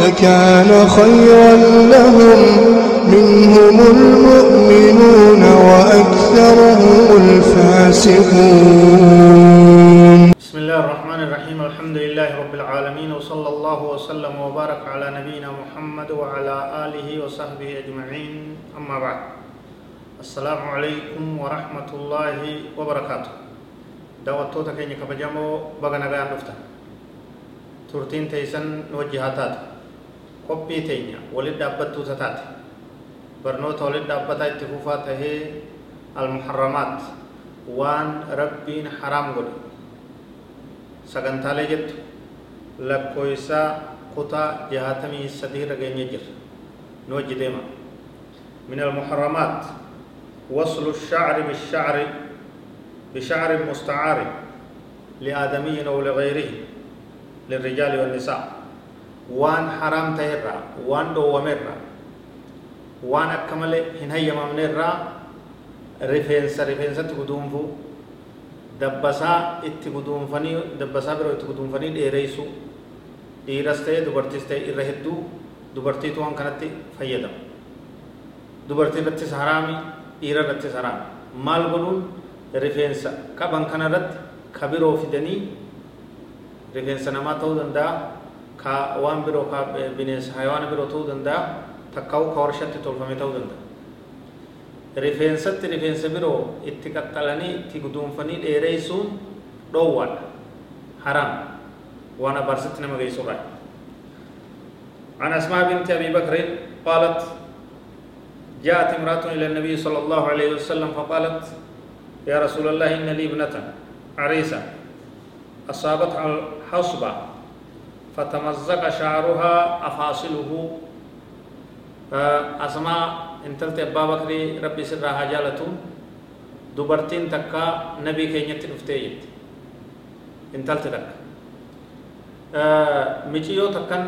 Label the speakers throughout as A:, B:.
A: لكان خيرا لهم منهم المؤمنون وأكثرهم الفاسقون.
B: بسم الله الرحمن الرحيم. الحمد لله رب العالمين وصلى الله وسلم وبارك على نبينا محمد وعلى آله وصحبه أجمعين. أما بعد السلام عليكم ورحمة الله وبركاته. دعوتوتا كيني كبجامو بغنا غان دفتا تورتين تيسن وجهاتات قبي تينيا ولد دابتو تتات برنوتا ولد دابتا اتفوفا تهي المحرمات وان ربين حرام قولي sagantaalee jettu lakkooysaa kutaa jahaatamii sadii irra geenye jira nu wajji deema min almuharramaat وصل الشعر بالشعر بشعر مستعار لآدمي أو لغيره للرجال والنساء وان حرام تهرا وان دو ومرا وان أكمل هنهي ممنرا رفنس رفنس تقدوم dabbasaa itti guduunfanii dabbasaa biroo itti guduunfanii dheereysu dhiiras ta'e dubartiis ta'e irra hedduu dubartiitu waan kanatti fayyadama dubartii irrattis haraami dhiira irrattis haraami maal godhuun rifeensa qaban kana irratti ka biroo fidanii rifeensa namaa ta'uu danda'a ka waan biroo ka bineensa hayawaana biroo ta'uu danda'a takkaa'u ka warshatti tolfame ta'uu danda'a rifeensatti rifeensa biroo itti qaxxalanii itti guduunfanii dheereysuun dhoowwaadha haraam waan abaarsitti nama geessurraa عن أسماء بنت أبي بكر قالت جاءت امرأة إلى النبي صلى الله عليه وسلم فقالت يا رسول الله إن لي ابنة عريسة أصابتها الحصبة فتمزق شعرها أفاصله أسماء intalti abbaa bakrii rabbi sirraa haa jaalatu dubartiin takka nabii keenyatti dhuftee jetti intalti takka miciyyoo takkan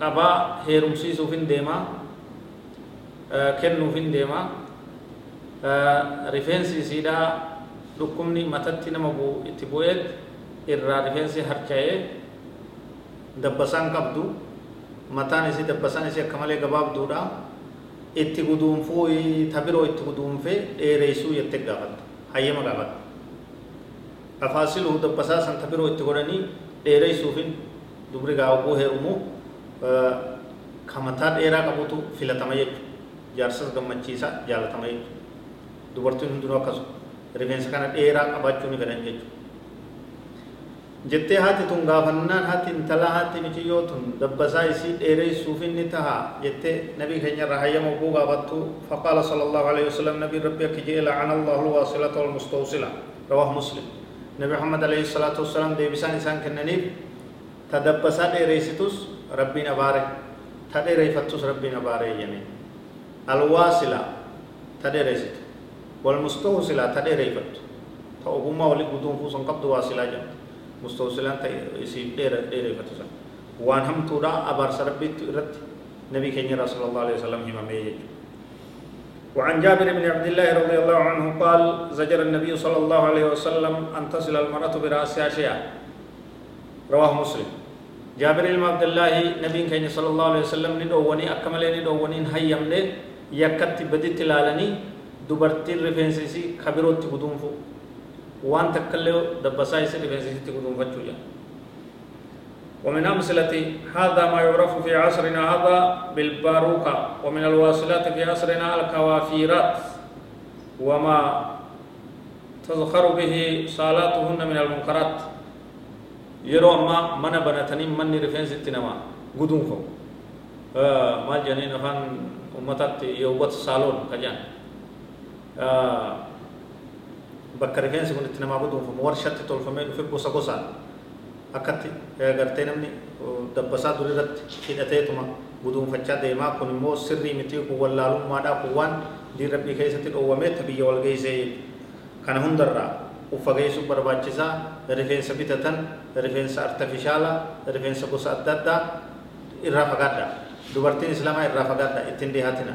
B: qabaa heerumsiisuuf hin deemaa kennuuf hin deemaa rifeensi isiidhaa dhukkubni matatti nama itti bu'eet irraa rifeensi harca'ee dabbasaan qabdu mataan isii dabbasaan isii akka malee gabaabduudha itti guduunfuu ta biroo itti guduunfee dheereysuu jette gaafatte hayyama gaafatte afaasiluhu dabbasaa san ta itti godhanii dheereysuufin dubri gaawabuu heerumu ka mataa dheeraa qabutu filatama jechu jaarsas gammachiisa jaalatama jechu dubartiin hundinuu akkasuma rifeensa kana dheeraa qabaachuu ni fedhan jechu jettee haati tun gaafannaan haati intalaa haati michiyyoo tun dabbasaa isii dheereysuuf inni taha jettee nabii keenya irraa hayyama oguu gaafattu faqaala sala allahu alaihi wasalam nabii rabbi akki jee lacana allahu alwaasilata walmustawsila rawaahu muslim nabi muhammad alaihi salaatu wasalaam deebisaan isaan kennaniif ta dabbasaa dheereysitus rabbiin abaare ta dheereyfattus rabbiin abaare jene alwaasila ta dheereysitu walmustawsila ta dheereyfattu ta ogummaa wali guduunfuu sun qabdu waasilaa jedhamtu مستوصلان يسيب دير دير فتسا وان هم تودا أبار سربيت رت نبي كنيا رسول الله عليه وسلم هم ميج وعن جابر بن عبد الله رضي الله عنه قال زجر النبي صلى الله عليه وسلم أن تصل المرأة برأسها شيئا رواه مسلم. جابر بن عبد الله نبي كنيا صلى الله عليه وسلم ندوني أكمل ندوني هيم ne yakkatti baditti ilaalanii dubartiin rifeensi isii kabirootti guduunfu waan takkallee dabbasaa isi rifeensisitti guduunfachuu jedha ومن أمثلة هذا ما يعرف في عصرنا هذا بالباروكة ومن الواصلات في عصرنا الكوافيرات وما تزخر به صالاتهن من المنكرات. يرو ما من بنتني من رفنس التنما قدوم فو آه ما جنين فان أمتات يوبت صالون كجان. آه bakka rifeensi kun itti namaa guduunfamu warshatti tolfamee dhufe gosa gosaan akkatti gartee namni dabbasaa dur irratti hidhateetuma guduunfachaa deemaa kun immoo sirrii miti kun wallaalummaadhaa kun waan diin rabbii keessatti dhoowwamee biyya wal geessee kana hundarraa uffa geessuuf barbaachisaa rifeensa bitatan rifeensa artifishaala rifeensa gosa adda addaa irraa fagaadha dubartiin islaamaa irraa fagaadha ittiin dhihaatina